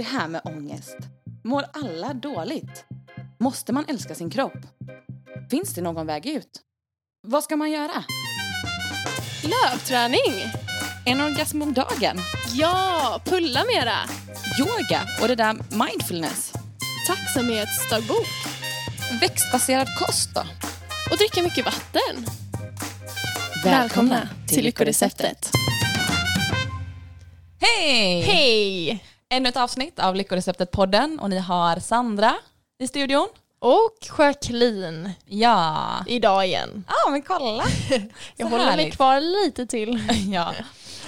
Det här med ångest. Mår alla dåligt? Måste man älska sin kropp? Finns det någon väg ut? Vad ska man göra? Lövträning! En orgasm om dagen? Ja, pulla mera! Yoga och det där mindfulness? Tacksamhetsdagbok. Växtbaserad kost då? Och dricka mycket vatten. Lyckoreceptet. Hej! Hej! Ännu ett avsnitt av Lyckoreceptet-podden och ni har Sandra i studion. Och Jacqueline Ja. idag igen. Ja men kolla. Jag Så håller mig härligt. kvar lite till. ja.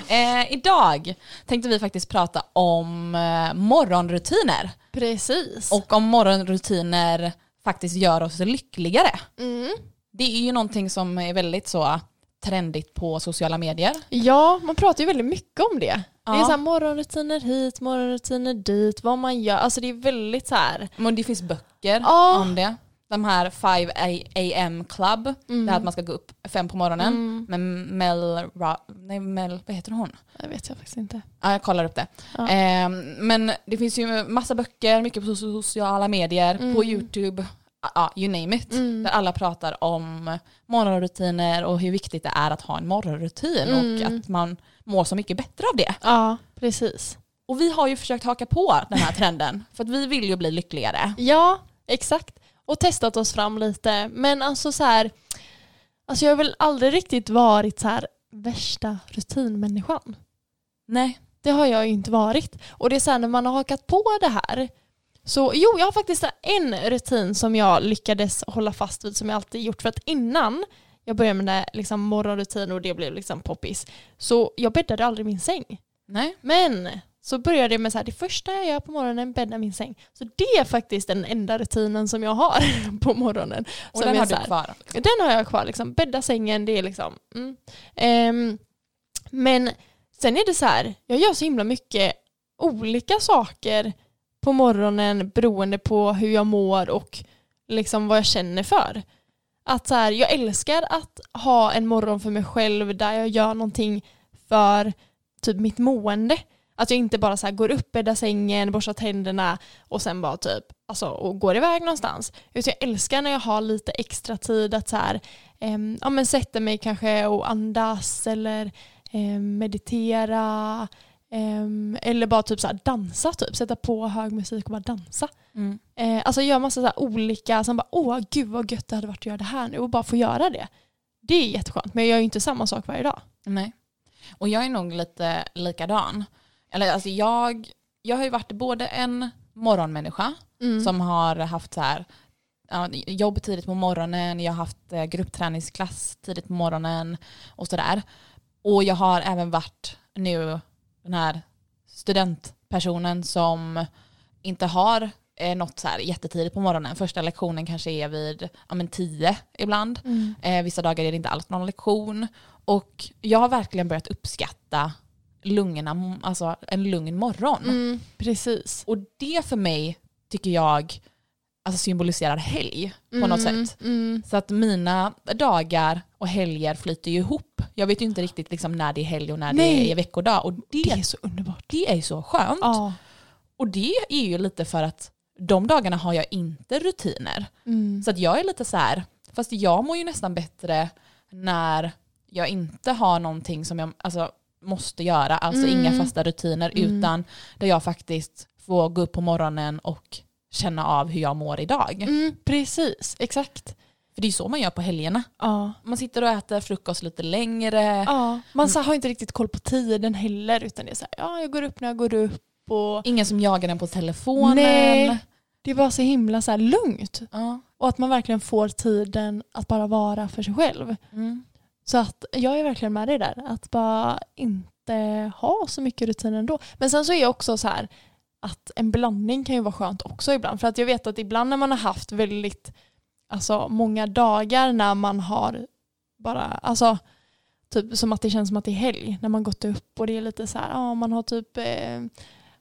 Eh, idag tänkte vi faktiskt prata om eh, morgonrutiner Precis. och om morgonrutiner faktiskt gör oss lyckligare. Mm. Det är ju någonting som är väldigt så trendigt på sociala medier. Ja, man pratar ju väldigt mycket om det. Det är Ja. så här morgonrutiner hit, morgonrutiner dit, vad man gör. Alltså det är väldigt så här. Men det finns böcker Ja. om det. De här 5 AM club, Mm. det här att man ska gå upp fem på morgonen. med Mel, Ra- nej Mel, vad heter hon? Jag vet jag faktiskt inte. Ja, jag kollar upp det. Ja. Ehm, men det finns ju massa böcker, mycket på sociala medier, på YouTube, ja, you name it. Mm. Där alla pratar om morgonrutiner och hur viktigt det är att ha en morgonrutin och att man mår så mycket bättre av det. Ja, precis. Och vi har ju försökt haka på den här trenden för att vi vill ju bli lyckligare. Ja, exakt. Och testat oss fram lite. Men alltså så här, alltså jag har väl aldrig riktigt varit så här värsta rutinmänniskan. Nej. Det har jag ju inte varit. Och det är så här när man har hakat på det här. Så jo, jag har faktiskt en rutin som jag lyckades hålla fast vid som jag alltid gjort. För att innan jag började med liksom morgonrutin och det blev liksom poppis. Så jag bäddade aldrig min säng. Nej. Men så började jag med så här, det första jag gör på morgonen bädda min säng. Så det är faktiskt den enda rutinen som jag har på morgonen. Och den har du här- kvar. Den har jag kvar, liksom. bädda sängen, det är liksom... Mm. Ehm, men sen är det så här, jag gör så himla mycket olika saker på morgonen beroende på hur jag mår och liksom vad jag känner för. Att så här, jag älskar att ha en morgon för mig själv där jag gör någonting för typ mitt mående. Att jag inte bara så här går upp, bäddar sängen, borstar tänderna och sen bara typ alltså, och går iväg någonstans. Utan jag älskar när jag har lite extra tid att så här, eh, ja, men sätta mig kanske och andas eller eh, meditera ehm, eller bara typ så dansa, typ. sätta på hög musik och bara dansa. Mm. Eh, alltså göra massa så olika, som bara åh gud vad gött det hade varit att göra det här nu och bara få göra det. Det är jätteskönt men jag gör ju inte samma sak varje dag. Nej. Och jag är nog lite likadan. Eller alltså jag, jag har ju varit både en morgonmänniska som har haft så här, jobb tidigt på morgonen, jag har haft eh, gruppträningsklass tidigt på morgonen och sådär. Och jag har även varit nu den här studentpersonen som inte har eh, något så här jättetidigt på morgonen. Första lektionen kanske är vid ja, men tio ibland. Eh, vissa dagar är det inte alls någon lektion. Och jag har verkligen börjat uppskatta lungorna, alltså en lugn morgon. Mm, precis. Och det för mig tycker jag alltså symboliserar helg på något Mm, sätt. Mm. Så att mina dagar och helger flyter ju ihop. Jag vet ju inte riktigt liksom när det är helg och när Nej. det är veckodag. Och det, Det är så underbart. det är så skönt. Ja. Och det är ju lite för att de dagarna har jag inte rutiner. Mm. Så att jag är lite så här, fast jag mår ju nästan bättre när jag inte har någonting som jag alltså, måste göra, alltså Mm. inga fasta rutiner, utan där jag faktiskt får gå upp på morgonen och känna av hur jag mår idag. Mm, precis, exakt. För det är så man gör på helgerna. Ja. Man sitter och äter frukost lite längre. Ja. Man så har inte riktigt koll på tiden heller utan det är så här, ja jag går upp när jag går upp och Ingen som jagar den på telefonen. Nej. det är bara så himla så här lugnt. Ja. Och att man verkligen får tiden att bara vara för sig själv. Mm. Så att jag är verkligen med dig där. Att bara inte ha så mycket rutiner ändå. Men sen så är jag också så här att en blandning kan ju vara skönt också ibland. För att jag vet att ibland när man har haft väldigt alltså, många dagar när man har bara, alltså typ som att det känns som att det är helg när man gått upp och det är lite så här, ja man har typ eh,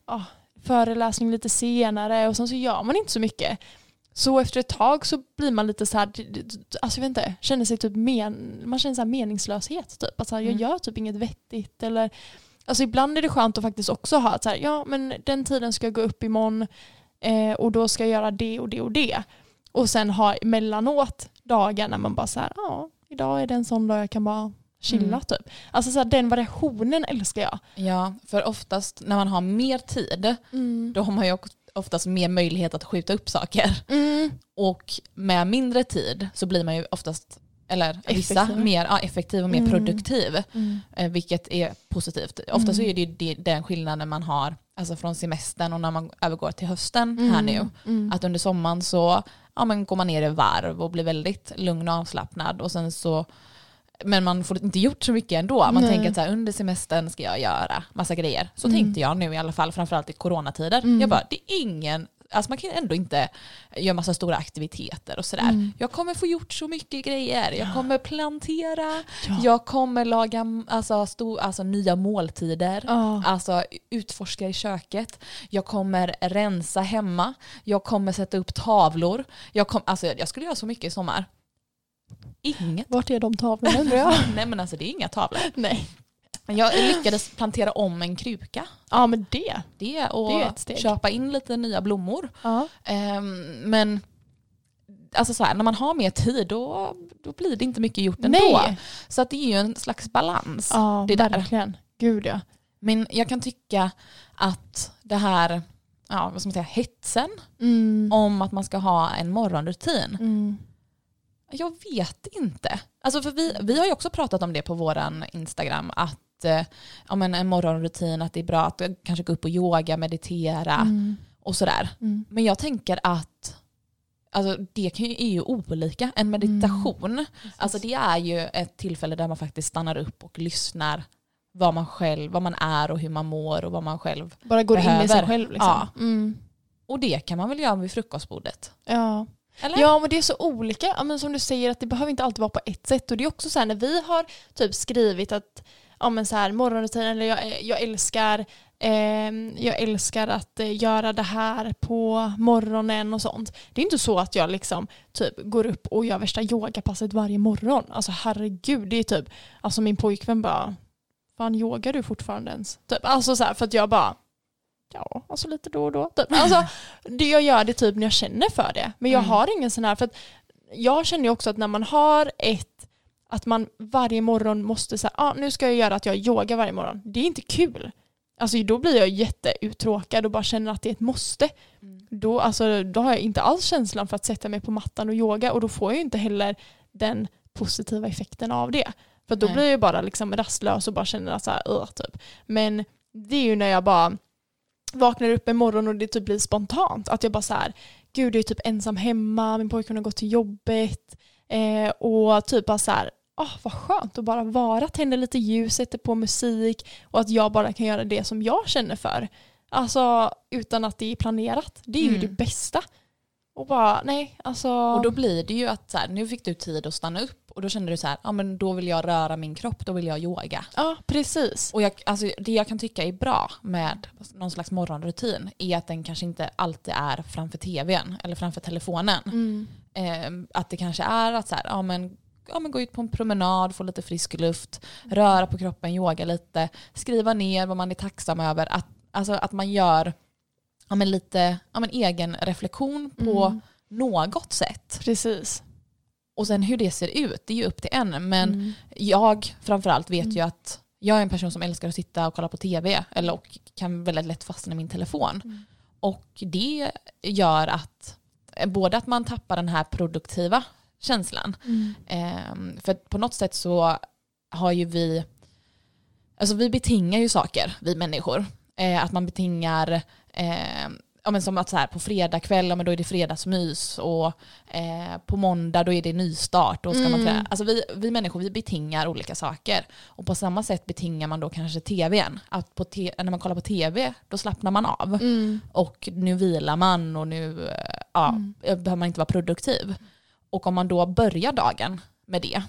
ja, föreläsning lite senare och sen så gör man inte så mycket. Så efter ett tag så blir man lite så här, alltså jag vet inte, känner sig typ men, man känner så meningslöshet typ. Att så här, jag Mm. gör typ inget vettigt eller Alltså ibland är det skönt att faktiskt också ha att så här, ja men den tiden ska jag gå upp imorgon eh, och då ska jag göra det och det och det. Och sen ha emellanåt dagar när man bara så här, ja idag är det en sån dag jag kan bara chilla Mm. typ. Alltså så här, den variationen älskar jag. Ja, för oftast när man har mer tid, då har man ju oftast mer möjlighet att skjuta upp saker. Mm. Och med mindre tid så blir man ju oftast, eller vissa, Effektiv. mer ja, effektiv och mer Mm. produktiv. Mm. Eh, vilket är positivt. Ofta så Mm. är det ju den skillnaden man har alltså från semestern och när man övergår till hösten här nu. Mm. Att under sommaren så ja, men går man ner i varv och blir väldigt lugn och avslappnad. Och sen så, men man får inte gjort så mycket ändå. Man Nej. tänker att så här, under semestern ska jag göra massa grejer. Så Mm. tänkte jag nu i alla fall, framförallt i coronatider. Mm. Jag bara, det är ingen, alltså man kan ändå inte göra massa stora aktiviteter och sådär. Mm. Jag kommer få gjort så mycket grejer. Jag kommer plantera, Ja. jag kommer laga alltså, stor, alltså, nya måltider. Ja. Alltså utforska i köket. Jag kommer rensa hemma. Jag kommer sätta upp tavlor. Jag, kom, alltså, jag skulle göra så mycket i sommar. Inget. Vart är de tavlorna undrar jag? Nej men alltså det är inga tavlor. Nej. Jag lyckades plantera om en kruka. Ja men det. Det och Det är ett steg. köpa in lite nya blommor. Ja. Ehm, men alltså så här, när man har mer tid då, då blir det inte mycket gjort ändå. Nej. Så att det är ju en slags balans. Ja det där. verkligen. Gud ja. Men jag kan tycka att det här, ja, vad ska man säga, hetsen Mm. om att man ska ha en morgonrutin. Mm. Jag vet inte. Alltså för vi, vi har ju också pratat om det på våran Instagram, att eh, ja, men en morgonrutin, att det är bra att kanske gå upp och yoga, meditera Mm. och sådär. Mm. Men jag tänker att alltså, det kan ju, är ju olika. En meditation, alltså det är ju ett tillfälle där man faktiskt stannar upp och lyssnar vad man själv, vad man är och hur man mår och vad man själv Bara går in i sig Behöver. själv liksom. Ja. Mm. Och det kan man väl göra vid frukostbordet? Ja. Eller? ja men det är så olika. Ja, men som du säger att det behöver inte alltid vara på ett sätt. Och det är också så här när vi har typ skrivit att ja, men så här, morgonrutin eller jag, jag älskar ehm, jag älskar att eh, göra det här på morgonen och sånt. Det är inte så att jag liksom typ går upp och gör värsta yogapasset varje morgon. Alltså herregud, det är typ, alltså min pojkvän bara, fan yogar du fortfarande ens? Typ, alltså så här, för att jag bara, ja, alltså lite då och då. Typ. Alltså, det jag gör det typ när jag känner för det. Men jag Mm. har ingen sån här, för att jag känner ju också att när man har ett, att man varje morgon måste säga, ah, nu ska jag göra att jag yogar varje morgon. Det är inte kul. Alltså då blir jag jätteuttråkad och bara känner att det är ett måste. Mm. Då, alltså, då har jag inte alls känslan för att sätta mig på mattan och yoga och då får jag inte heller den positiva effekten av det. För då Nej. blir jag bara liksom rastlös och bara känner att så här, typ. Men det är ju när jag bara vaknar upp en morgon och det typ blir spontant. Att jag bara så här, gud jag är typ ensam hemma, min pojke har gått till jobbet eh, och typ bara så här, oh, vad skönt att bara vara, tända lite ljus, sätta på musik och att jag bara kan göra det som jag känner för. Alltså utan att det är planerat. Det är ju Mm. det bästa. Och bara, nej, alltså. Och då blir det ju att så här, nu fick du tid att stanna upp och då kände du så här, ja men då vill jag röra min kropp, då vill jag yoga. Ja, precis. Och jag, alltså, det jag kan tycka är bra med någon slags morgonrutin är att den kanske inte alltid är framför tvn eller framför telefonen. Mm. Eh, att det kanske är att så här, ja, men, ja, men gå ut på en promenad, få lite frisk luft, röra på kroppen, yoga lite, skriva ner vad man är tacksam över. Att, alltså, att man gör ja, men lite ja, men egen reflektion på Mm. något sätt. Precis. Och sen hur det ser ut, det är ju upp till en. Men Mm. jag framförallt vet ju att jag är en person som älskar att sitta och kolla på tv eller och kan väldigt lätt fastna i min telefon. Mm. Och det gör att eh, både att man tappar den här produktiva känslan. Mm. Ehm, för på något sätt så har ju vi, alltså vi betingar ju saker, vi människor. Eh, att man betingar, eh, ja men som att så här, på fredag kväll, ja men då är det fredagsmys och eh, på måndag då är det nystart. Då ska man Mm. Alltså vi, vi människor vi betingar olika saker. Och på samma sätt betingar man då kanske tvn. Att på te- när man kollar på tv då slappnar man av. Mm. Och nu vilar man och nu eh, ja, Mm. behöver man inte vara produktiv. Och om man då börjar dagen med det,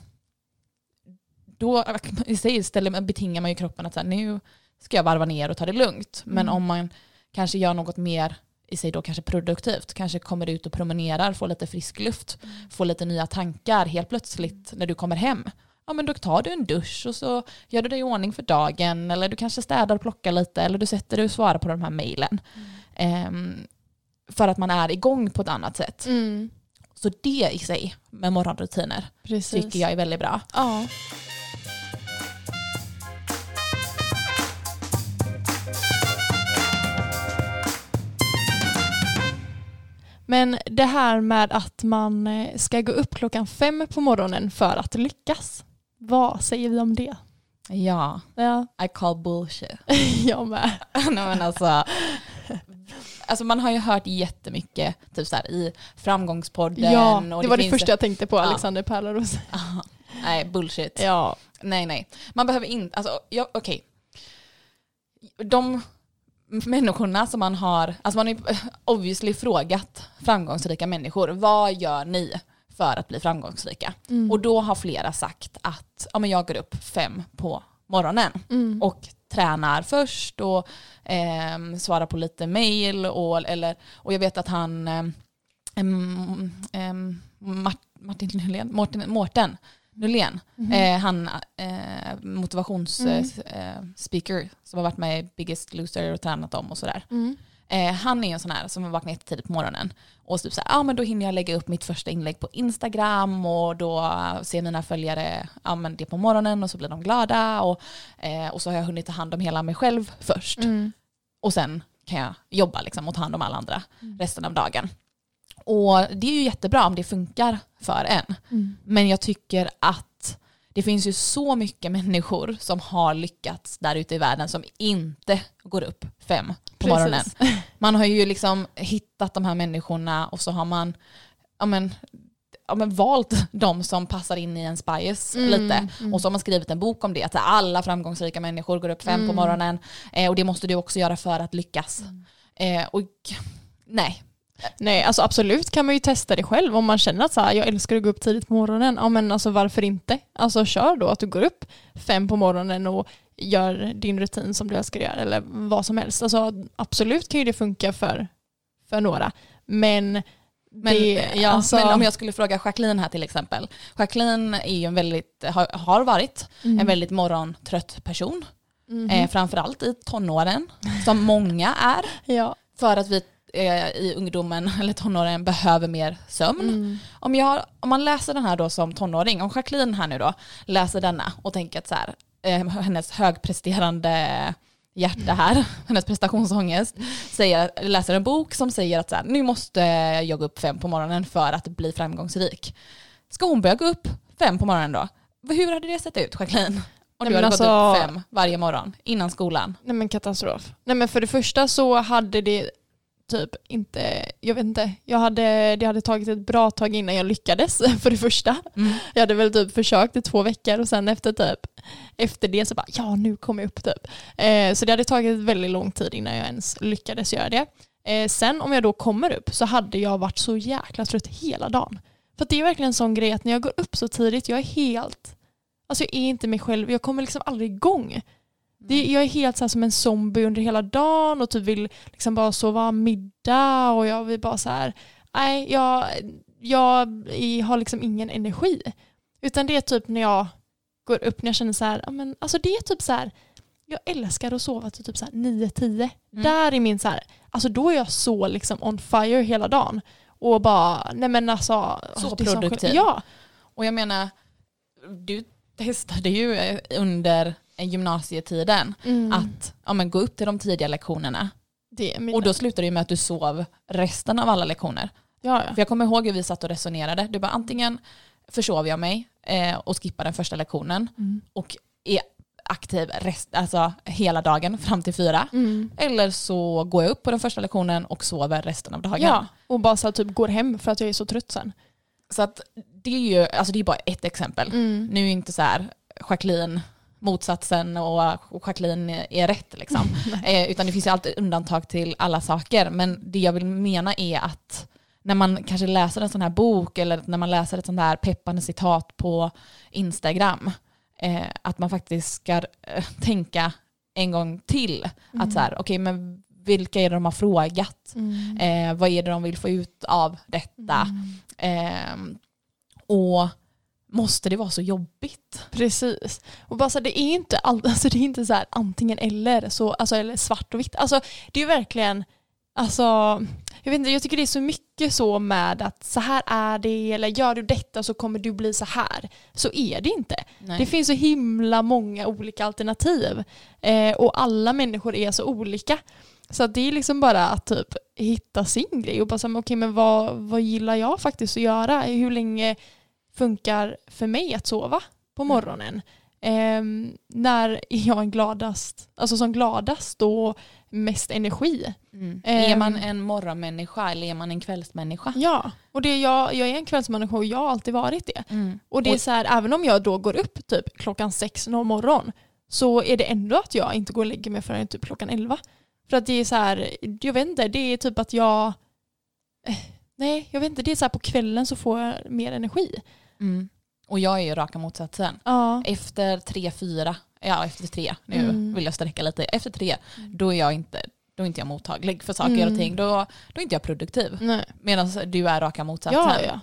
då i sig istället betingar man ju kroppen att så här, nu ska jag varva ner och ta det lugnt. Men Mm. om man kanske gör något mer i sig då kanske produktivt, kanske kommer ut och promenerar, får lite frisk luft, får lite nya tankar helt plötsligt när du kommer hem. ja men då tar du en dusch och så gör du dig i ordning för dagen eller du kanske städar och plockar lite eller du sätter dig och svarar på de här mejlen. Ehm, för att man är igång på ett annat sätt. Mm. Så det i sig med morgonrutiner Precis. tycker jag är väldigt bra. Ja. Men det här med att man eh, ska gå upp klockan fem på morgonen för att lyckas. Vad säger vi om det? Ja, Ja, I call bullshit. jag med. Nej, men alltså, alltså man har ju hört jättemycket typ så här, i framgångspodden. Ja, och det var det första jag tänkte på. Alexander Pärleros. Aha. Nej, bullshit. Ja. Nej, nej. Man behöver inte, alltså, ja, okej. De människorna som man har, alltså man har ju obviously frågat framgångsrika människor, vad gör ni för att bli framgångsrika? Mm. Och då har flera sagt att ja, men jag går upp fem på morgonen Mm. och tränar först och ehm, svarar på lite mail och, eller, och jag vet att han Mart- Martin Nylén, Mårten, Mårten Nylén, Mhm. eh, han eh, motivationsspeaker Mm. eh, som har varit med i Biggest Loser och tränat dem och sådär. Mm. Eh, han är en sån här som vaknar jättetidigt på morgonen och typ så här, ah, men då hinner jag lägga upp mitt första inlägg på Instagram och då ser mina följare ah, men det på morgonen och så blir de glada och, eh, och så har jag hunnit ta hand om hela mig själv först Mm. och sen kan jag jobba liksom, och ta hand om alla andra Mm. resten av dagen. Och det är ju jättebra om det funkar för en. Mm. Men jag tycker att det finns ju så mycket människor som har lyckats där ute i världen som inte går upp fem på morgonen. Precis. Man har ju liksom hittat de här människorna och så har man ja men, ja men valt de som passar in i ens bias Mm, lite. mm. Och så har man skrivit en bok om det, att alla framgångsrika människor går upp fem på Mm. morgonen eh, och det måste du också göra för att lyckas. Eh, och nej, Nej, alltså absolut kan man ju testa det själv om man känner att så här, jag älskar att gå upp tidigt på morgonen. Ja men alltså varför inte? Alltså kör då att du går upp fem på morgonen och gör din rutin som du älskar att göra eller vad som helst. Alltså absolut kan ju det funka för, för några. Men, Men, det, ja, alltså, men om jag skulle fråga Jacqueline här till exempel. Jacqueline är ju en väldigt, har, har varit mm, en väldigt morgontrött person. mhm. Eh, framförallt i tonåren, som många är. ja. För att vi eh, i ungdomen eller tonåren behöver mer sömn. Mm. Om, jag, om man läser den här då som tonåring, om Jacqueline här nu då läser denna och tänker att så här, eh, hennes högpresterande hjärta här, hennes prestationsångest, säger, läser en bok som säger att så här, nu måste jag gå upp fem på morgonen för att bli framgångsrik. Ska hon börja gå upp fem på morgonen då? Hur hade det sett ut Jacqueline? Om du hade gått alltså- upp fem varje morgon innan skolan. Nej men katastrof. Nej men för det första så hade det typ inte, jag vet inte, jag hade, det hade tagit ett bra tag innan jag lyckades för det första. Mm. Jag hade väl typ försökt i två veckor och sen efter typ efter det så bara ja nu kommer jag upp typ. Eh, så det hade tagit väldigt lång tid innan jag ens lyckades göra det. Eh, sen om jag då kommer upp så hade jag varit så jäkla trött hela dagen. För det är verkligen en sån grej att när jag går upp så tidigt, jag är helt, alltså jag är inte mig själv, jag kommer liksom aldrig igång. Det, jag är helt så som en zombie under hela dagen och typ vill liksom bara sova middag och jag vill bara så här, nej jag, jag har liksom ingen energi. Utan det är typ när jag går upp när jag känner så här, men, alltså det är typ så här, jag älskar att sova till typ så här 9-10. Mm. Där är min så här, alltså då är jag så liksom on fire hela dagen. Och bara, nej men alltså. Så produktiv. skillnad. Ja. Och jag menar, du testade ju under gymnasietiden Mm. att ja, men gå upp till de tidiga lektionerna. Och då slutade det ju med att du sov resten av alla lektioner. ja, ja. För jag kommer ihåg hur vi satt och resonerade. Du bara antingen försov jag mig eh, och skippar den första lektionen Mm. och är aktiv rest, alltså hela dagen fram till fyra. Mm. Eller så går jag upp på den första lektionen och sover resten av dagen. Ja, och bara så här, typ går hem för att jag är så trött sen. Så att det är ju alltså det är bara ett exempel. Mm. Nu är inte så här Jacqueline motsatsen och Jacqueline är rätt liksom. eh, utan det finns ju alltid undantag till alla saker. Men det jag vill mena är att när man kanske läser en sån här bok eller när man läser ett sånt här peppande citat på Instagram, eh, att man faktiskt ska eh, tänka en gång till. Att så här, okej men vilka är det de har frågat? Mm. Eh, vad är det de vill få ut av detta? Mm. Ehm, och måste det vara så jobbigt? Precis. Och bara så här, det är inte, all, alltså det är inte så här antingen eller, så, alltså, eller svart och vitt. Alltså, det är verkligen, alltså, jag, vet inte, jag tycker det är så mycket så med att så här är det, eller gör du detta så kommer du bli så här. Så är det inte. Nej. Det finns så himla många olika alternativ. Eh, och alla människor är så olika. Så det är liksom bara att typ hitta sin grej och bara säga, okej men vad, vad gillar jag faktiskt att göra? Hur länge funkar för mig att sova på morgonen? Ehm, när är jag gladast, alltså som gladast och mest energi? Mm. Ehm. är man en morgonmänniska eller är man en kvällsmänniska? Ja, och det jag, jag är en kvällsmänniska och jag har alltid varit det. Mm. Och det är så här, även om jag då går upp typ klockan sex någon morgon så är det ändå att jag inte går och lägger mig förrän typ klockan elva. För att det är så här, jag vet inte, det är typ att jag, eh, nej jag vet inte, det är så här på kvällen så får jag mer energi. Mm. Och jag är ju raka motsatsen. Ja. Efter tre, fyra, ja efter tre, nu Mm. vill jag sträcka lite, efter tre, då är jag inte, då är inte jag mottaglig för saker Mm. och ting. Då, då är inte jag produktiv. Medan du är raka motsatsen. Ja, ja.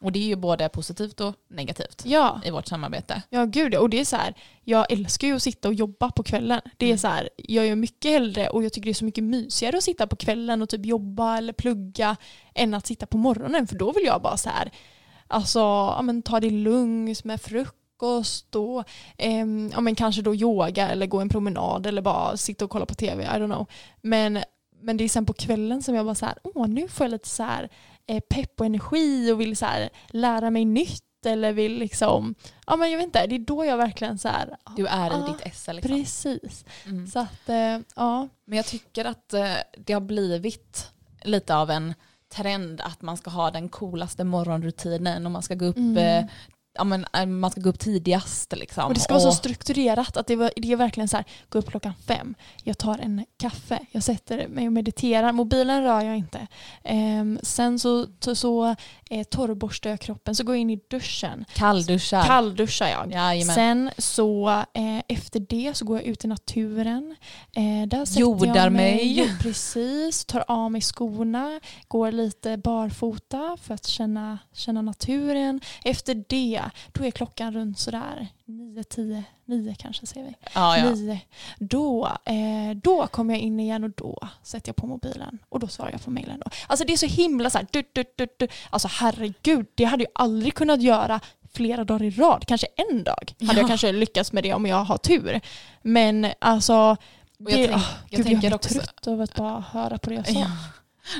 Och det är ju både positivt och negativt Ja, i vårt samarbete. ja gud. Och det är så här, jag älskar ju att sitta och jobba på kvällen. Det är Mm. så här, jag gör mycket hellre och jag tycker det är så mycket mysigare att sitta på kvällen och typ jobba eller plugga än att sitta på morgonen. För då vill jag bara så här, alltså, ja, men ta det lugnt med frukost och ehm, ja, men kanske då yoga eller gå en promenad eller bara sitta och kolla på tv, I don't know. Men, men det är sen på kvällen som jag bara så här, åh nu får jag lite så här eh, pepp och energi och vill så här lära mig nytt eller vill liksom, ja men jag vet inte, det är då jag verkligen så här, Du är i Ah, ditt esse liksom. precis. Mm. Så att, eh, ja. Men jag tycker att eh, det har blivit lite av en trend att man ska ha den coolaste morgonrutinen och man ska gå upp, Mm. Ja, men, eh, man ska gå upp tidigast. Liksom. Och det ska vara så strukturerat att det, var, det är verkligen så här, gå upp klockan fem, jag tar en kaffe, jag sätter mig och mediterar, mobilen rör jag inte. Ehm, sen så, så, så eh, torrborstar jag kroppen, så går jag in i duschen. Kallduschar. Kallduschar jag. Jajamän. Sen så eh, efter det så går jag ut i naturen. Eh, där sätter Jordar jag mig. Jo, precis, tar av mig skorna, går lite barfota för att känna, känna naturen. Efter det, då är klockan runt sådär 9, 10, 9 kanske säger vi. ja, ja. 9. Då, eh, då kommer jag in igen och då sätter jag på mobilen och då svarar jag på mejlen. Alltså det är så himla så här, du, du, du, du. Alltså herregud, det hade jag aldrig kunnat göra flera dagar i rad. Kanske en dag hade Ja. jag kanske lyckats med det om jag har tur. Men alltså, Och jag, det, tänk, ah, jag gud, tänker blir också... trött av att bara höra på det jag sa. Ja.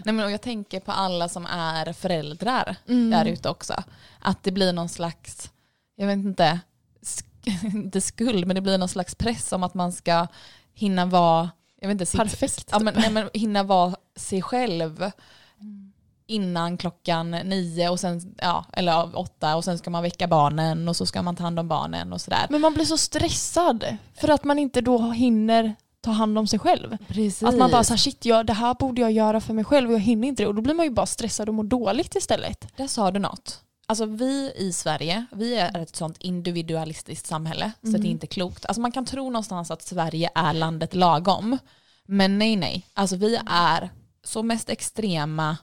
Nej, men jag tänker på alla som är föräldrar Mm. där ute också. Att det blir någon slags, jag vet inte, inte skuld, men det blir någon slags press om att man ska hinna vara, jag vet inte, sitt, Perfekt. Ja, men, nej, men hinna vara sig själv Mm. innan klockan nio och sen, ja, eller åtta och sen ska man väcka barnen och så ska man ta hand om barnen och sådär. Men man blir så stressad för att man inte då hinner ta hand om sig själv. Precis. Att man bara så här, shit, ja, det här borde jag göra för mig själv och jag hinner inte det. Och då blir man ju bara stressad och mår dåligt istället. Där sa du något. Alltså vi i Sverige, vi är ett sånt individualistiskt samhälle så Mm. det är inte klokt. Alltså man kan tro någonstans att Sverige är landet lagom. Men nej nej, alltså vi är så mest extrema,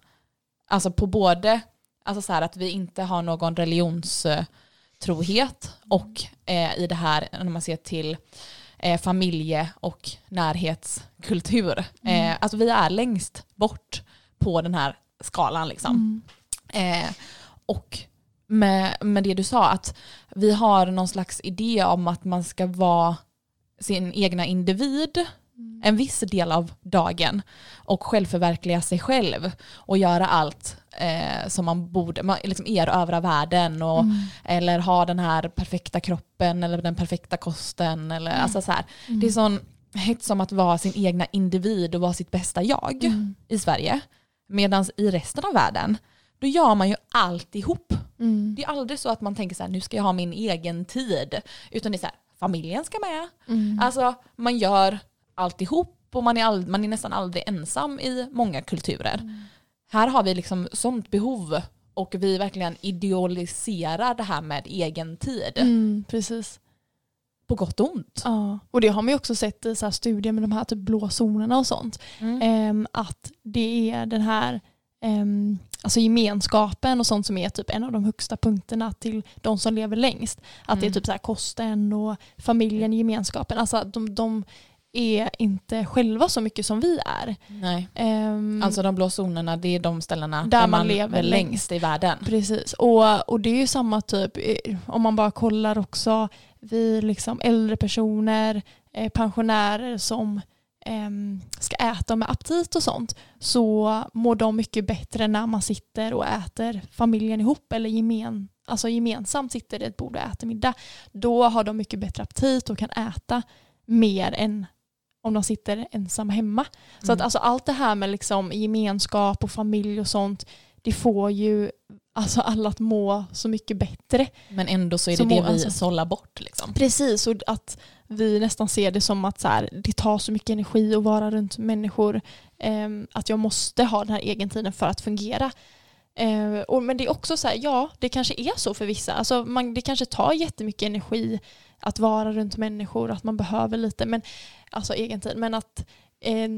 alltså på både, alltså så här att vi inte har någon religionstrohet och eh, i det här när man ser till eh, familje och närhetskultur. Eh, alltså vi är längst bort på den här skalan liksom. Eh, och med, med det du sa, att vi har någon slags idé om att man ska vara sin egna individ en viss del av dagen och självförverkliga sig själv och göra allt eh, som man borde, man, liksom erövra världen och, Mm. eller ha den här perfekta kroppen eller den perfekta kosten. Eller, alltså så här. Det är sån hets om att vara sin egna individ och vara sitt bästa jag Mm. i Sverige. Medan i resten av världen, då gör man ju allt ihop. Mm. Det är aldrig så att man tänker så här, nu ska jag ha min egen tid. Utan det är så här, familjen ska med. Mm. Alltså man gör allt ihop och man är, all, man är nästan aldrig ensam i många kulturer. Här har vi liksom sånt behov och vi verkligen idealiserar det här med egen tid. Mm, precis. På gott och ont. Ja. Och det har man ju också sett i så studier med de här typ blå zonerna och sånt. Mm. Ehm, att det är den här ehm, alltså gemenskapen och sånt som är typ en av de högsta punkterna till de som lever längst. Att det är Mm. typ så här kosten och familjen, gemenskapen. Alltså de, de är inte själva så mycket som vi är. Nej. Ehm, Alltså de blå zonerna, det är de ställena Där där, man man, lever längst i världen. Precis, och, och det är ju samma typ eh, om man bara kollar också vi liksom äldre personer, eh, pensionärer som ehm, ska äta med aptit och sånt så mår de mycket bättre när man sitter och äter familjen ihop eller gemen, alltså gemensamt sitter i ett bord och äter middag. Då har de mycket bättre aptit och kan äta mer än om de sitter ensamma hemma. Så att Mm. alltså allt det här med liksom gemenskap och familj och sånt det får ju alltså alla att må så mycket bättre. Men ändå så är det Så det må- vi alltså- sållar bort. Liksom. Precis, och att vi nästan ser det som att så här, det tar så mycket energi att vara runt människor. ehm, att jag måste ha den här egentiden för att fungera. Eh, och, men det är också så här, ja det kanske är så för vissa. Alltså man, det kanske tar jättemycket energi att vara runt människor, att man behöver lite, men alltså egentid. Men att eh,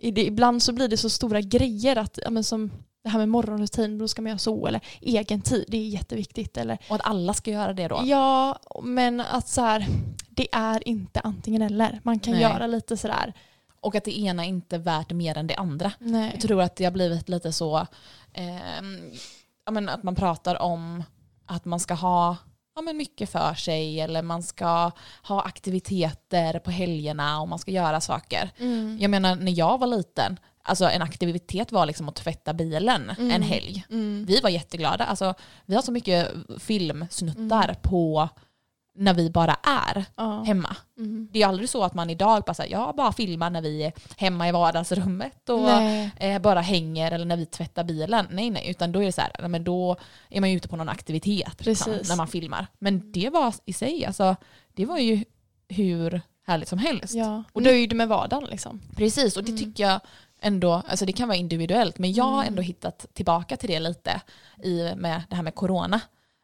ibland så blir det så stora grejer att, ja, men som det här med morgonrutin, då ska man göra så, eller egen tid, det är jätteviktigt. Eller, Och att alla ska göra det då. Ja, men att så här, det är inte antingen eller. Man kan Nej. göra lite sådär. Och att det ena inte är värt mer än det andra. Nej. Jag tror att det har blivit lite så men att man pratar om att man ska ha ja, men mycket för sig eller man ska ha aktiviteter på helgerna och man ska göra saker. Mm. Jag menar när jag var liten, alltså en aktivitet var liksom att tvätta bilen Mm. en helg. Mm. Vi var jätteglada. Alltså, vi har så mycket filmsnuttar Mm. på när vi bara är Ja. hemma. Mm. Det är aldrig så att man idag bara säger jag bara filmar när vi är hemma i vardagsrummet och Nej. eh, bara hänger eller när vi tvättar bilen. Nej nej, utan då är det så här, men då är man ju ute på någon aktivitet liksom, Precis. när man filmar. Men det var i sig, alltså, det var ju hur härligt som helst. Ja. Och nöjd med vardagen liksom. Precis, och det Mm. tycker jag ändå, alltså det kan vara individuellt, men jag har Mm. ändå hittat tillbaka till det lite i med det här med corona.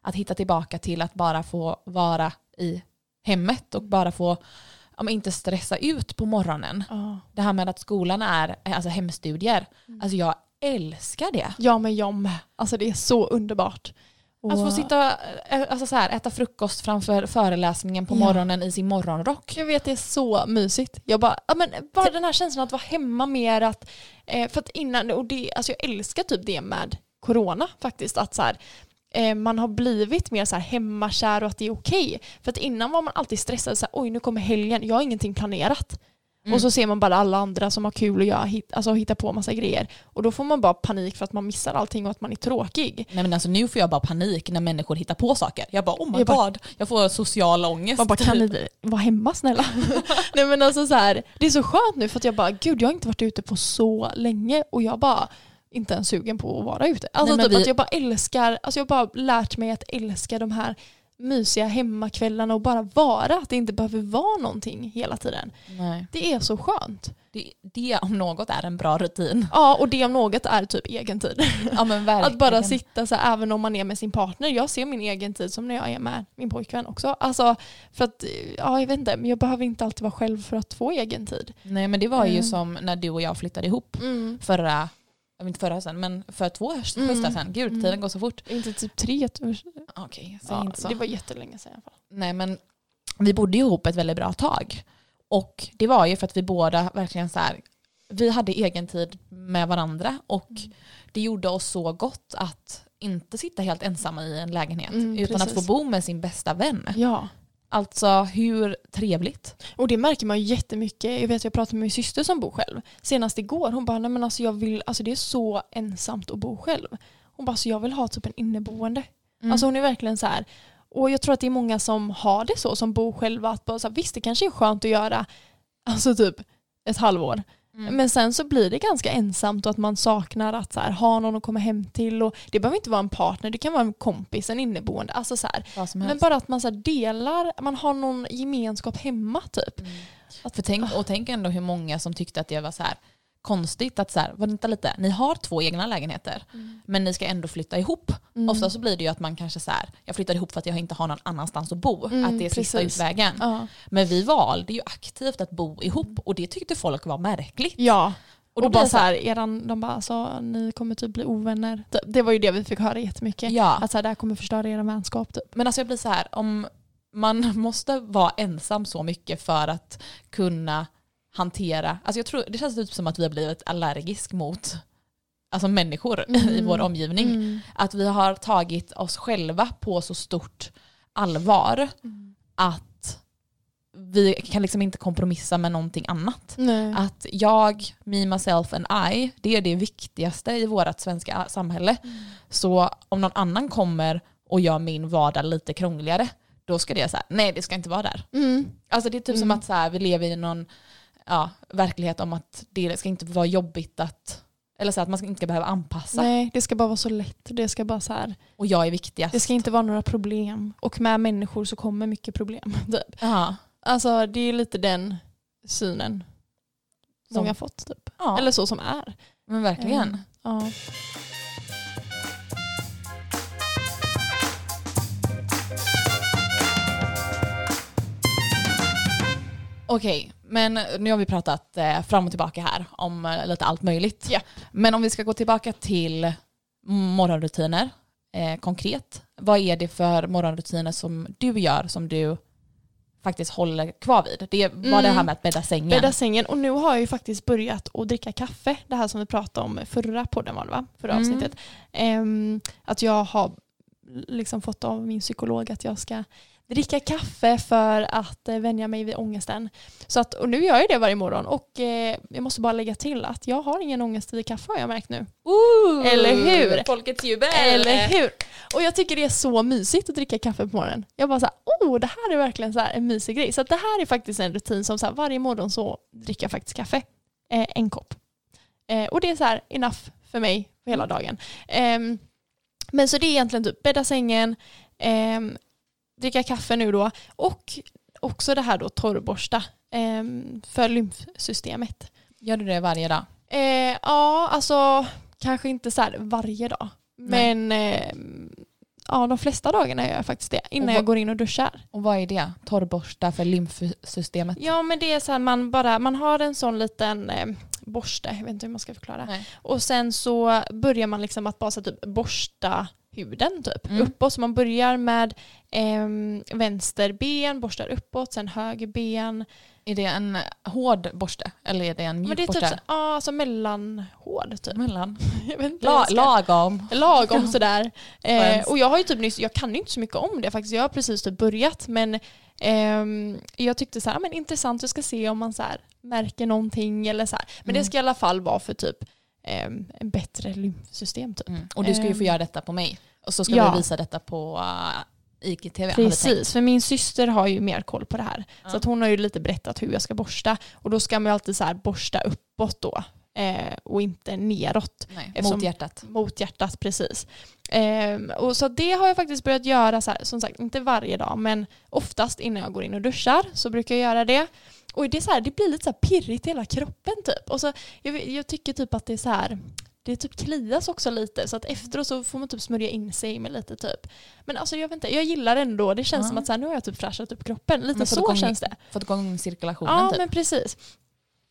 Att hitta tillbaka till att bara få vara i hemmet och bara få ja, inte stressa ut på morgonen. Ja. Det här med att skolan är alltså hemstudier, Mm. alltså jag älskar det. ja, men jag med. Alltså det är så underbart. Att få sitta eh, alltså så här, äta frukost framför föreläsningen på Ja. morgonen i sin morgonrock. Jag vet det är så mysigt. Jag bara, ja, men bara den här känslan att vara hemma mer. Att, eh, för att innan, och det, alltså jag älskar typ det med corona faktiskt. Att så här, eh, man har blivit mer så här hemmakär och att det är okej. För att innan var man alltid stressad. Så här, Oj nu kommer helgen, jag har ingenting planerat. Mm. Och så ser man bara alla andra som har kul och jag hit, alltså, hittar på massa grejer. Och då får man bara panik för att man missar allting och att man är tråkig. Nej men alltså nu får jag bara panik när människor hittar på saker. Jag bara oh my Jag bara- god, jag får social ångest. Man bara, kan ni vara hemma snälla? Nej men alltså så här, det är så skönt nu för att jag bara, gud jag har inte varit ute på så länge och jag bara inte ens sugen på att vara ute. Alltså Nej, typ vi- att jag bara älskar, alltså jag har bara lärt mig att älska de här mysiga hemmakvällarna och bara vara, att det inte behöver vara någonting hela tiden. Nej. Det är så skönt. Det, det om något är en bra rutin. Ja och det om något är typ egen tid. Ja. Att bara sitta så här, även om man är med sin partner. Jag ser min egen tid som när jag är med min pojkvän också. Alltså för att, ja jag vet inte, men jag behöver inte alltid vara själv för att få egen tid. Nej men det var ju Mm. som när du och jag flyttade ihop förra, jag vet inte förra sen, men för två höst- Mm. höstar sen. Gud, Mm. tiden går så fort. Inte typ tre år Okej, säg ja, inte så. Det var jättelänge sedan i alla fall. Nej men vi bodde ihop ett väldigt bra tag. Och det var ju för att vi båda verkligen så här, vi hade egen tid med varandra och Mm. det gjorde oss så gott att inte sitta helt ensamma i en lägenhet Mm, utan att precis. få bo med sin bästa vän. Ja. Alltså hur trevligt. Och det märker man jättemycket. Jag vet jag pratade med min syster som bor själv. Senast igår, hon bara, nej men alltså jag vill, alltså det är så ensamt att bo själv. Hon bara, så jag vill ha typ en inneboende. Mm. Alltså hon är verkligen så här. Och jag tror att det är många som har det så, som bor själva. Att bara så här, visst det kanske är skönt att göra, alltså typ ett halvår. Mm. Men sen så blir det ganska ensamt och att man saknar att så här, ha någon att komma hem till. Och det behöver inte vara en partner, det kan vara en kompis, en inneboende. Alltså så här. Men bara att man så delar, man har någon gemenskap hemma typ. Mm. För tänk, och tänk ändå hur många som tyckte att det var så här konstigt att så här, vänta lite, ni har två egna lägenheter men ni ska ändå flytta ihop. Mm. Ofta så blir det ju att man kanske så här, jag flyttar ihop för att jag inte har någon annanstans att bo. Mm, att det är sista precis. utvägen. Ja. Men vi valde ju aktivt att bo ihop och det tyckte folk var märkligt. ja, Och, då och bara så här, eran, de bara alltså, ni kommer typ bli ovänner. Det var ju det vi fick höra jättemycket. Ja. Att så här, det här kommer förstöra er vänskap typ. Men alltså jag blir så här, om man måste vara ensam så mycket för att kunna hantera, alltså jag tror, det känns typ som att vi har blivit allergisk mot alltså människor i Mm. vår omgivning. Mm. Att vi har tagit oss själva på så stort allvar att vi kan liksom inte kompromissa med någonting annat. Nej. Att jag, me, myself and I, det är det viktigaste i vårt svenska samhälle. Så om någon annan kommer och gör min vardag lite krångligare, då ska det säga nej det ska inte vara där. Mm. Alltså det är typ som Mm. att så här, vi lever i någon ja, verklighet om att det ska inte vara jobbigt att, eller så att man ska inte ska behöva anpassa. Nej, det ska bara vara så lätt. Det ska bara så här, Och jag är viktigast. det ska inte vara några problem. Och med människor så kommer mycket problem. Typ. Alltså det är lite den synen Som- många har fått. Typ. ja, Eller så som är. men verkligen. Mm. Ja. Okej, men nu har vi pratat eh, fram och tillbaka här om eh, lite allt möjligt. Ja. Men om vi ska gå tillbaka till morgonrutiner eh, konkret. Vad är det för morgonrutiner som du gör som du faktiskt håller kvar vid? Det var det Mm. här med att bädda sängen. Bädda sängen. Och nu har jag ju faktiskt börjat att dricka kaffe. Det här som vi pratade om förra podden var det va? Förra Mm. avsnittet. Ehm, att jag har liksom fått av min psykolog att jag ska dricka kaffe för att eh, vänja mig vid ångesten. Så att, och nu gör jag det varje morgon och eh, jag måste bara lägga till att jag har ingen ångest vid kaffe har jag märkt nu. Ooh, Eller hur? Folkets jubel! Eller hur? Och jag tycker det är så mysigt att dricka kaffe på morgonen. Jag bara så här, oh det här är verkligen så här en mysig grej. Så det här är faktiskt en rutin som så här, varje morgon så dricker jag faktiskt kaffe. Eh, en kopp. Eh, och det är så här enough för mig för hela dagen. Ehm, men så det är egentligen typ bädda sängen, ehm, dricka kaffe nu då och också det här då torrborsta ehm, för lymfsystemet. Gör du det varje dag? Eh, ja, alltså kanske inte så här varje dag. Nej. Men eh, ja, de flesta dagarna gör jag faktiskt det innan vad- jag går in och duschar. Och vad är det? Torrborsta för lymfsystemet? Ja, men det är så här man bara, man har en sån liten eh, borste, jag vet inte hur man ska förklara. Nej. Och sen så börjar man liksom att bara så typ borsta huden typ Mm. uppåt. Så man börjar med eh, vänster ben, borstar uppåt, sen höger ben. Är det en hård borste eller är det en Men mjuk det är typ borste? så, ja, alltså mellanhård typ. Mellan. Inte La, lagom. Lagom sådär. Eh, och jag har ju typ nyss, jag kan ju inte så mycket om det faktiskt. Jag har precis typ börjat men ehm, jag tyckte så här, men intressant, jag ska se om man så här, märker någonting eller så här. Men Mm. det ska i alla fall vara för typ en bättre lymfsystem typ. Mm. Och du ska ju få Ehm. göra detta på mig. Och så ska Ja. vi visa detta på uh, IGTV. vi tänkt. Precis, för min syster har ju mer koll på det här. Ja. Så att hon har ju lite berättat hur jag ska borsta. Och då ska man ju alltid så här borsta uppåt då. Eh, och inte neråt. Nej, mot hjärtat. Mot hjärtat, precis. Ehm, och så det har jag faktiskt börjat göra, så här, som sagt inte varje dag, men oftast innan jag går in och duschar så brukar jag göra det. Och det, är så här, det blir lite så här pirrigt i hela kroppen typ. Och så, jag, jag tycker typ att det är så här, det typ klias också lite så att efteråt så får man typ smörja in sig med lite typ. Men alltså jag vet inte, jag gillar ändå, det känns Ja. som att så här, nu har jag typ fräschat upp kroppen. Lite Men så igång- känns det. Fått igång cirkulationen Ja typ. men precis.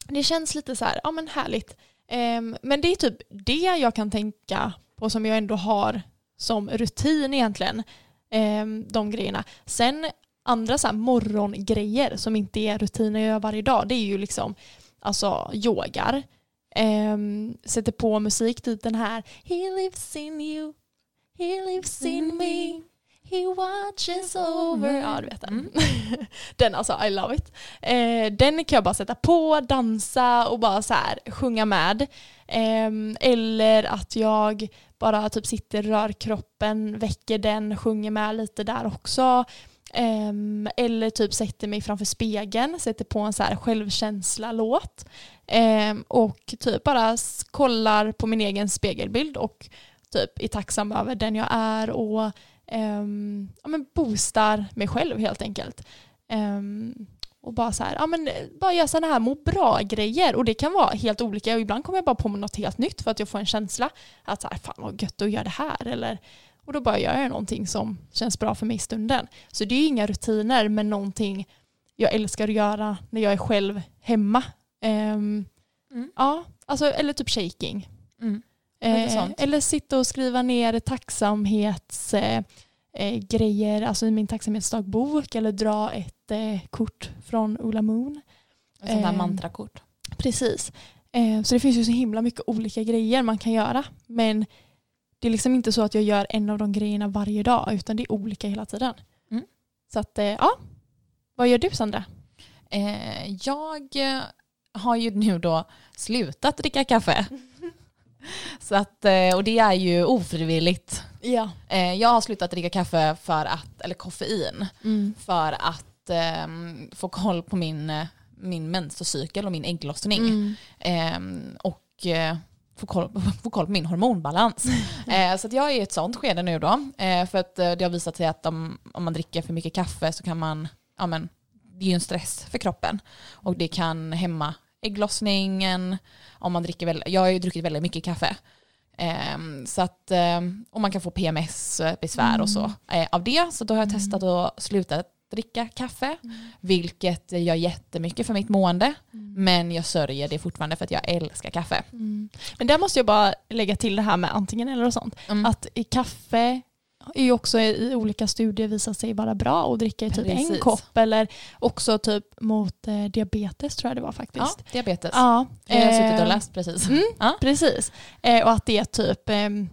Det känns lite så här, ja men härligt. Ehm, men det är typ det jag kan tänka på som jag ändå har som rutin egentligen. Ehm, de grejerna. Sen andra så morgongrejer som inte är rutiner jag gör varje dag det är ju liksom alltså yogar. Ehm, sätter på musik, typ den här He lives in you, he lives in me, he watches over. Ja du vet den. Mm. den alltså, I love it. Eh, den kan jag bara sätta på, dansa och bara så här sjunga med. Ehm, eller att jag bara typ sitter, rör kroppen, väcker den, sjunger med lite där också. Um, eller typ sätter mig framför spegeln, sätter på en så här självkänsla-låt. Um, ehm, och typ bara kollar på min egen spegelbild och typ är tacksam över den jag är och um, ja, men boostar mig själv helt enkelt. Och bara så här, ja men eh, bara göra sådana här må bra-grejer och det kan vara helt olika och ibland kommer jag bara på mig något helt nytt för att jag får en känsla att så här, fan vad gött att göra det här eller och då bara gör jag någonting som känns bra för mig i stunden. Så det är inga rutiner men någonting jag älskar att göra när jag är själv hemma. Ehm, Mm. Ja, alltså, eller typ shaking. Mm. Eh, eller sitta och skriva ner tacksamhetsgrejer, eh, grejer, alltså i min tacksamhetsdagbok eller dra ett eh, kort från Ola Moon. Ett sånt där Eh, mantrakort. Precis. Eh, så det finns ju så himla mycket olika grejer man kan göra. Men det är liksom inte så att jag gör en av de grejerna varje dag utan det är olika hela tiden. Mm. Så att, eh, ja. Vad gör du Sandra? Eh, jag eh, har ju nu då slutat dricka kaffe. Så att, eh, och det är ju ofrivilligt. Ja. Jag har slutat dricka kaffe för att, eller koffein, Mm. för att ehm, få koll på min, min menscykel och min ägglossning. Mm. Ehm, och få koll, få koll på min hormonbalans. eh, så att jag är i ett sånt skede nu då. Eh, för att eh, det har visat sig att om, om man dricker för mycket kaffe så kan man, ja men det är ju en stress för kroppen. Och det kan hämma ägglossningen. Om man dricker väl, jag har ju druckit väldigt mycket kaffe. Ehm, så att, ehm, och man kan få PMS-besvär och så eh, av det. Så då har jag testat att sluta dricka kaffe, vilket gör jättemycket för mitt mående. Men jag sörjer det fortfarande för att jag älskar kaffe. Mm. Men där måste jag bara lägga till det här med antingen eller och sånt. Mm. Att i kaffe är ju också i olika studier visat sig vara bra att dricka i typ en Precis. kopp eller också typ mot eh, diabetes tror jag det var ja, faktiskt. diabetes. Ja, Jag har suttit och eh, läst precis. Mm, Ja. Precis. Eh, och att det är typ ehm,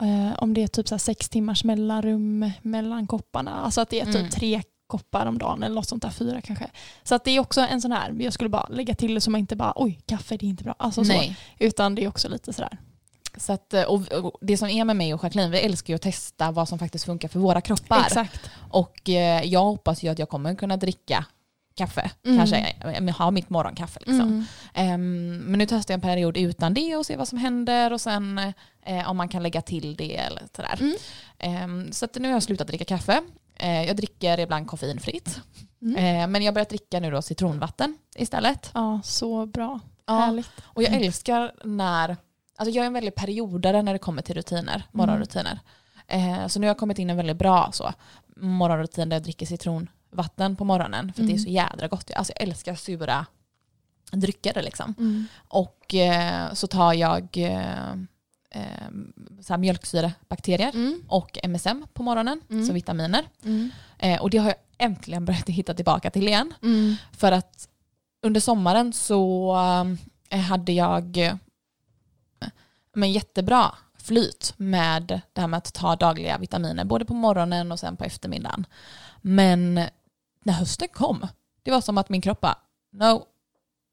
eh, om det är typ så här sex timmars mellanrum mellan kopparna. Alltså att det är typ Mm. tre koppar om dagen eller något sånt där, fyra kanske. Så att det är också en sån här, jag skulle bara lägga till det så man inte bara oj, kaffe det är inte bra. Alltså så. Utan det är också lite sådär. Så att, eh, och, det som är med mig och Jacqueline, vi älskar ju att testa vad som faktiskt funkar för våra kroppar. Exakt. Och eh, jag hoppas ju att jag kommer kunna dricka kaffe, Mm. kanske eh, ha mitt morgonkaffe. Liksom. Mm. Ehm, men nu testar jag en period utan det och ser vad som händer och sen eh, om man kan lägga till det eller sådär. Mm. Ehm, så nu har jag slutat dricka kaffe. Eh, jag dricker ibland koffeinfritt. Mm. Eh, men jag har börjat dricka nu då citronvatten istället. Ja, så bra. Ja. Härligt. Och jag älskar när, alltså jag är en väldigt periodare när det kommer till rutiner, morgonrutiner. Eh, så nu har jag kommit in en väldigt bra så, morgonrutin där jag dricker citronvatten på morgonen för att det är så jädra gott. Alltså jag älskar sura drycker liksom. Mm. Och så tar jag eh, mjölksyrebakterier Mm. och MSM på morgonen, Mm. så vitaminer. Mm. Eh, och det har jag äntligen börjat hitta tillbaka till igen. Mm. För att under sommaren så eh, hade jag eh, men jättebra flyt med det här med att ta dagliga vitaminer, både på morgonen och sen på eftermiddagen. Men när hösten kom, det var som att min kropp bara, no,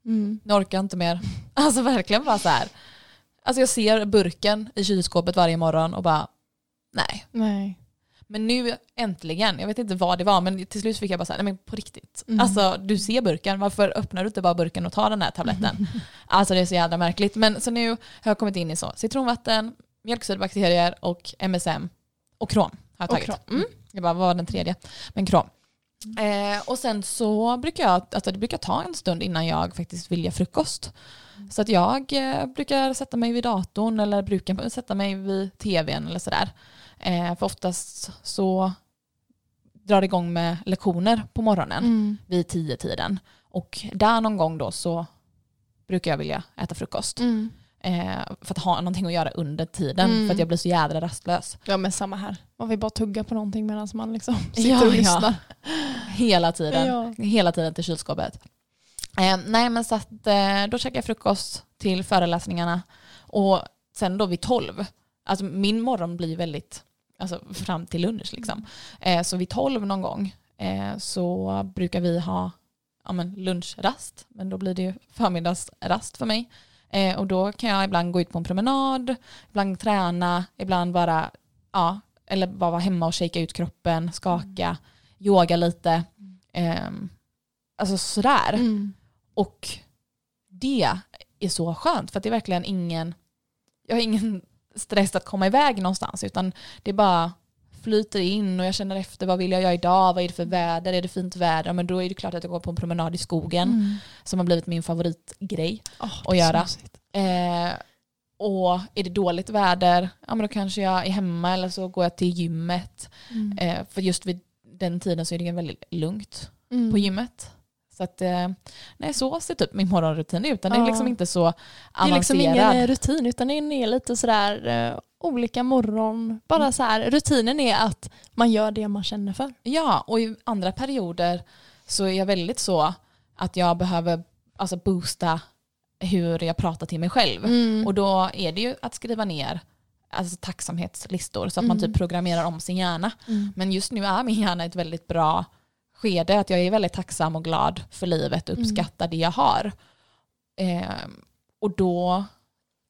Mm. nu orkar jag inte mer. Alltså verkligen bara så här. Alltså jag ser burken i kylskåpet varje morgon och bara, nej. Nej. Men nu äntligen, jag vet inte vad det var, men till slut fick jag bara säga, nej men på riktigt. Mm. Alltså du ser burken, varför öppnar du inte bara burken och tar den här tabletten? Alltså det är så jävla märkligt. Men så nu har jag kommit in i så, citronvatten, mjölksyrebakterier och MSM och krom har jag Och tagit. krom. Mm. Jag bara, vad var den tredje? Men krom. Eh, och sen så brukar jag, alltså det brukar ta en stund innan jag faktiskt vill göra frukost. Så att jag eh, brukar sätta mig vid datorn eller brukar sätta mig vid tvn eller sådär. Eh, för oftast så drar det igång med lektioner på morgonen Mm. vid tio tiden Och där någon gång då så brukar jag vilja äta frukost. Mm. Eh, för att ha någonting att göra under tiden. Mm. För att jag blir så jädra rastlös. Ja men samma här. Man vill bara tugga på någonting medan man liksom sitter Ja, och ja. lyssnar. Hela tiden. Ja. Hela tiden till kylskåpet. Eh, nej men så att eh, då käkar jag frukost till föreläsningarna. Och sen då vid tolv. Alltså min morgon blir väldigt, alltså fram till lunch liksom. Eh, så vid tolv någon gång eh, så brukar vi ha ja, men lunchrast. Men då blir det ju förmiddagsrast för mig. Eh, och då kan jag ibland gå ut på en promenad, ibland träna, ibland bara, ja, eller bara vara hemma och shaka ut kroppen, skaka, yoga lite. Ehm, alltså sådär. Mm. Och det är så skönt för att det är verkligen ingen, jag har ingen stress att komma iväg någonstans utan det bara flyter in och jag känner efter vad vill jag göra idag, vad är det för väder, är det fint väder, Ja, men då är det klart att jag går på en promenad i skogen Mm. som har blivit min favoritgrej. Åh, att göra. Eh, och är det dåligt väder, ja men då kanske jag är hemma eller så går jag till gymmet. Mm. Eh, för just vid den tiden så är det väldigt lugnt Mm. på gymmet. Så att, eh, nej, så ser typ min morgonrutin ut. Den är Ja. liksom inte så Det är liksom avancerad. ingen rutin utan det är lite sådär eh, olika morgon. Bara så här, rutinen är att man gör det man känner för. Ja, och i andra perioder så är jag väldigt så att jag behöver alltså, boosta hur jag pratar till mig själv. Mm. Och då är det ju att skriva ner alltså, tacksamhetslistor så att man Mm. typ programmerar om sin hjärna. Mm. Men just nu är min hjärna ett väldigt bra skede, att jag är väldigt tacksam och glad för livet och Mm. uppskattar det jag har. Ehm, och då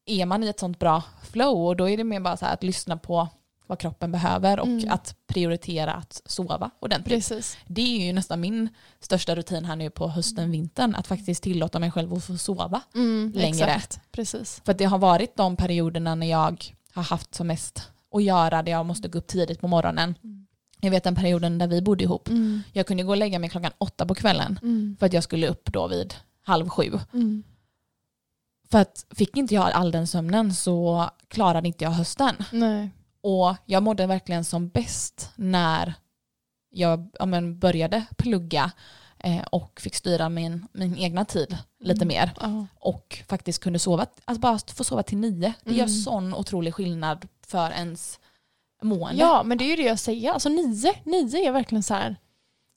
är man i ett sånt bra flow och då är det mer bara så här att lyssna på vad kroppen behöver och Mm. att prioritera att sova ordentligt. Precis. Det är ju nästan min största rutin här nu på hösten, vintern, att faktiskt tillåta mig själv att få sova Mm, längre. Exakt. Precis. För det har varit de perioderna när jag har haft som mest att göra, där jag måste gå upp tidigt på morgonen. Mm. Jag vet den perioden där vi bodde ihop. Mm. Jag kunde gå och lägga mig klockan åtta på kvällen Mm. för att jag skulle upp då vid halv sju. Mm. För att fick inte jag all den sömnen så klarade inte jag hösten. Nej. Och jag mådde verkligen som bäst när jag ja, men, började plugga eh, och fick styra min, min egna tid lite Mm. mer. Ja. Och faktiskt kunde sova, alltså bara få sova till nio. Det gör Mm. sån otrolig skillnad för ens mående. ja, men det är ju det jag säger. Alltså nio, nio är verkligen så här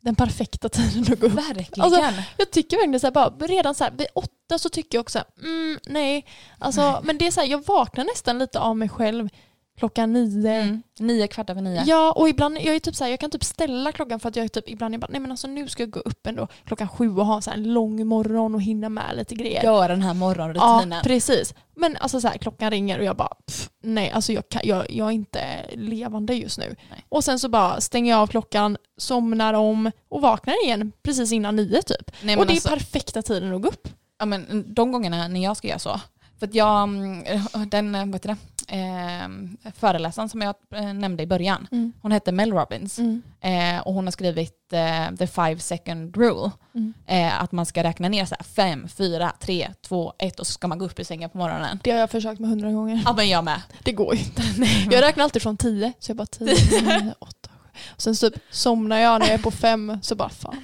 den perfekta tiden att gå upp. Verkligen. Alltså, Jag tycker verkligen så här, bara, redan så här, vid åtta så tycker jag också, mm, nej. Alltså, Nej. Men det är så här, jag vaknar nästan lite av mig själv klockan nio. mm. Nio kvart över nio. Ja, och ibland, jag, är typ så här, jag kan typ ställa klockan för att jag är typ, ibland är bara, nej men alltså nu ska jag gå upp ändå klockan sju och ha så en lång morgon och hinna med lite grejer. Gör den här morgonrutinen. Ja, precis. Men alltså så här, klockan ringer och jag bara, pff, nej, alltså jag, kan, jag, jag är inte levande just nu. Nej. Och sen så bara stänger jag av klockan, somnar om och vaknar igen precis innan nio typ. Nej, och det alltså, är perfekta tiden att gå upp. ja, men de gångerna när jag ska göra så. För att jag, mm, den vad heter det, eh, föreläsaren som jag eh, nämnde i början, Mm. hon heter Mel Robbins. Mm. Eh, och hon har skrivit eh, the five second rule. Mm. Eh, att man ska räkna ner så här fem, fyra, tre, två, ett och så ska man gå upp i sängen på morgonen. Det har jag försökt med hundra gånger. Ja men jag med. Det går ju inte. Jag räknar alltid från tio, så jag bara tio, nio, åtta, sju. Sen typ somnar jag när jag är på fem, så bara fan.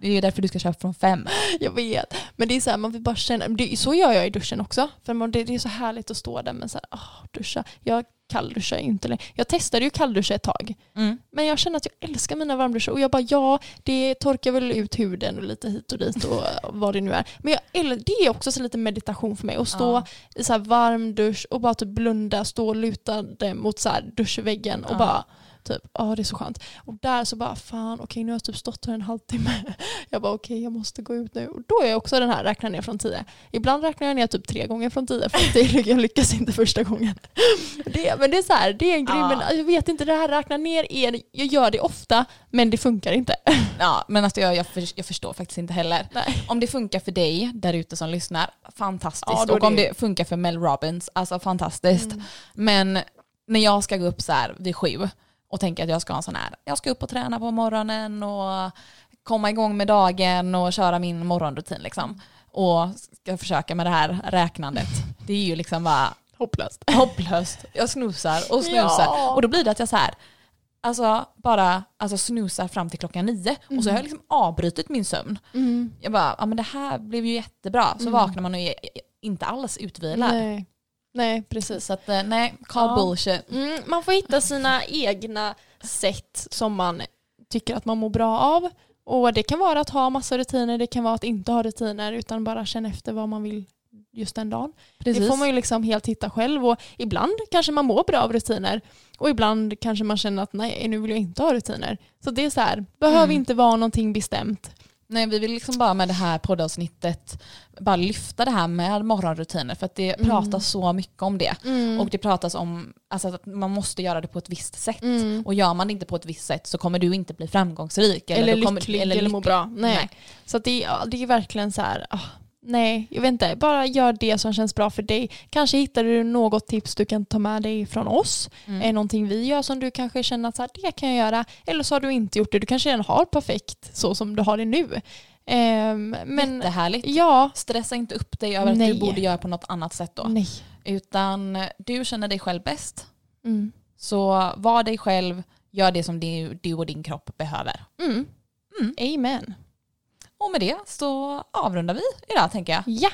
Det är ju därför du ska köpa från fem. Jag vet. Men det är så här, man vill bara känna, det, så gör jag i duschen också. För man, det, det är så härligt att stå där med så här, åh, duscha. Jag kallduschar inte längre. Jag testade ju kallduscha ett tag. Mm. Men jag känner att jag älskar mina varmduschar och jag bara ja, det torkar väl ut huden och lite hit och dit och vad det nu är. Men jag, det är också så lite meditation för mig att stå Ja. i så här varm dusch och bara typ blunda, stå lutad mot så här duschväggen och Ja. bara typ, ja det är så skönt. Och där så bara fan okej nu har jag typ stått här en halvtimme. Jag bara okej jag måste gå ut nu. Och då är jag också den här räknar ner från tio. Ibland räknar jag ner typ tre gånger från tio för att jag lyckas inte första gången. Det, men det är så här, det är en grej Ja. men jag vet inte det här räkna ner är, jag gör det ofta men det funkar inte. Ja, men alltså jag, jag, för, jag förstår faktiskt inte heller. Nej. Om det funkar för dig där ute som lyssnar, fantastiskt. Ja, och om det- det funkar för Mel Robbins, alltså fantastiskt. Mm. Men när jag ska gå upp så här vid sju och tänker att jag ska ha en sån här, jag ska upp och träna på morgonen och komma igång med dagen och köra min morgonrutin liksom. Och ska försöka med det här räknandet. Det är ju liksom bara Hopplöst. hopplöst. Jag snusar och snusar. Ja. Och då blir det att jag så här, alltså bara alltså snusar fram till klockan nio och så har jag liksom avbrutit min sömn. Mm. Jag bara, ja men det här blev ju jättebra. Så Mm. vaknar man och är inte alls utvilad. Nej. Nej precis. Så att eh, nej, call Ja. bullshit. Mm, man får hitta sina egna sätt som man tycker att man mår bra av. Och det kan vara att ha massa rutiner, det kan vara att inte ha rutiner utan bara känna efter vad man vill just den dagen. Precis. Det får man ju liksom helt hitta själv och ibland kanske man mår bra av rutiner och ibland kanske man känner att nej nu vill jag inte ha rutiner. Så det är så här, behöver Mm. inte vara någonting bestämt. Nej, vi vill liksom bara med det här poddavsnittet bara lyfta det här med morgonrutiner för att det Mm. pratas så mycket om det. Mm. Och det pratas om alltså, att man måste göra det på ett visst sätt. Mm. Och gör man det inte på ett visst sätt så kommer du inte bli framgångsrik. Eller, då kommer, lycklig eller, må lycklig. bra. Nej. Så att det, det är verkligen så här, ah, nej, jag vet inte, bara gör det som känns bra för dig. Kanske hittar du något tips du kan ta med dig från oss. Mm. Är någonting vi gör som du kanske känner att så här, det kan jag göra. Eller så har du inte gjort det, du kanske redan har perfekt så som du har det nu. Ehm, men Jättehärligt. ja, Stressa inte upp dig över att Nej. du borde göra på något annat sätt då. nej. Utan du känner dig själv bäst. Mm. Så var dig själv, gör det som du, du och din kropp behöver. Mm. Mm. Amen. Och med det så avrundar vi idag tänker jag. Ja,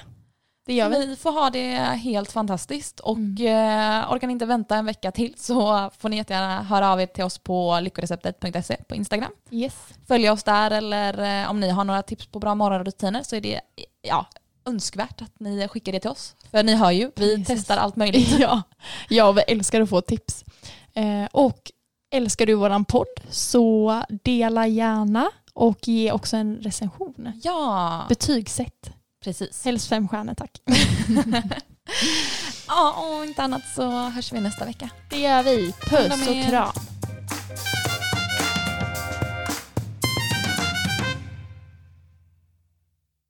det gör vi. Vi får ha det helt fantastiskt och Mm. eh, orkar ni inte vänta en vecka till så får ni jättegärna höra av er till oss på lyckoreceptet.se på Instagram. Yes. Följa oss där eller eh, om ni har några tips på bra morgonrutiner så är det ja, önskvärt att ni skickar det till oss. För ni hör ju, vi Precis. testar allt möjligt. Ja, ja vi älskar att få tips. Eh, och älskar du våran podd så dela gärna och ge också en recension. Ja, Betygsätt. precis. Helst fem stjärnor tack. Ja, och inte annat så hörs vi nästa vecka. Det gör vi. Puss och kram.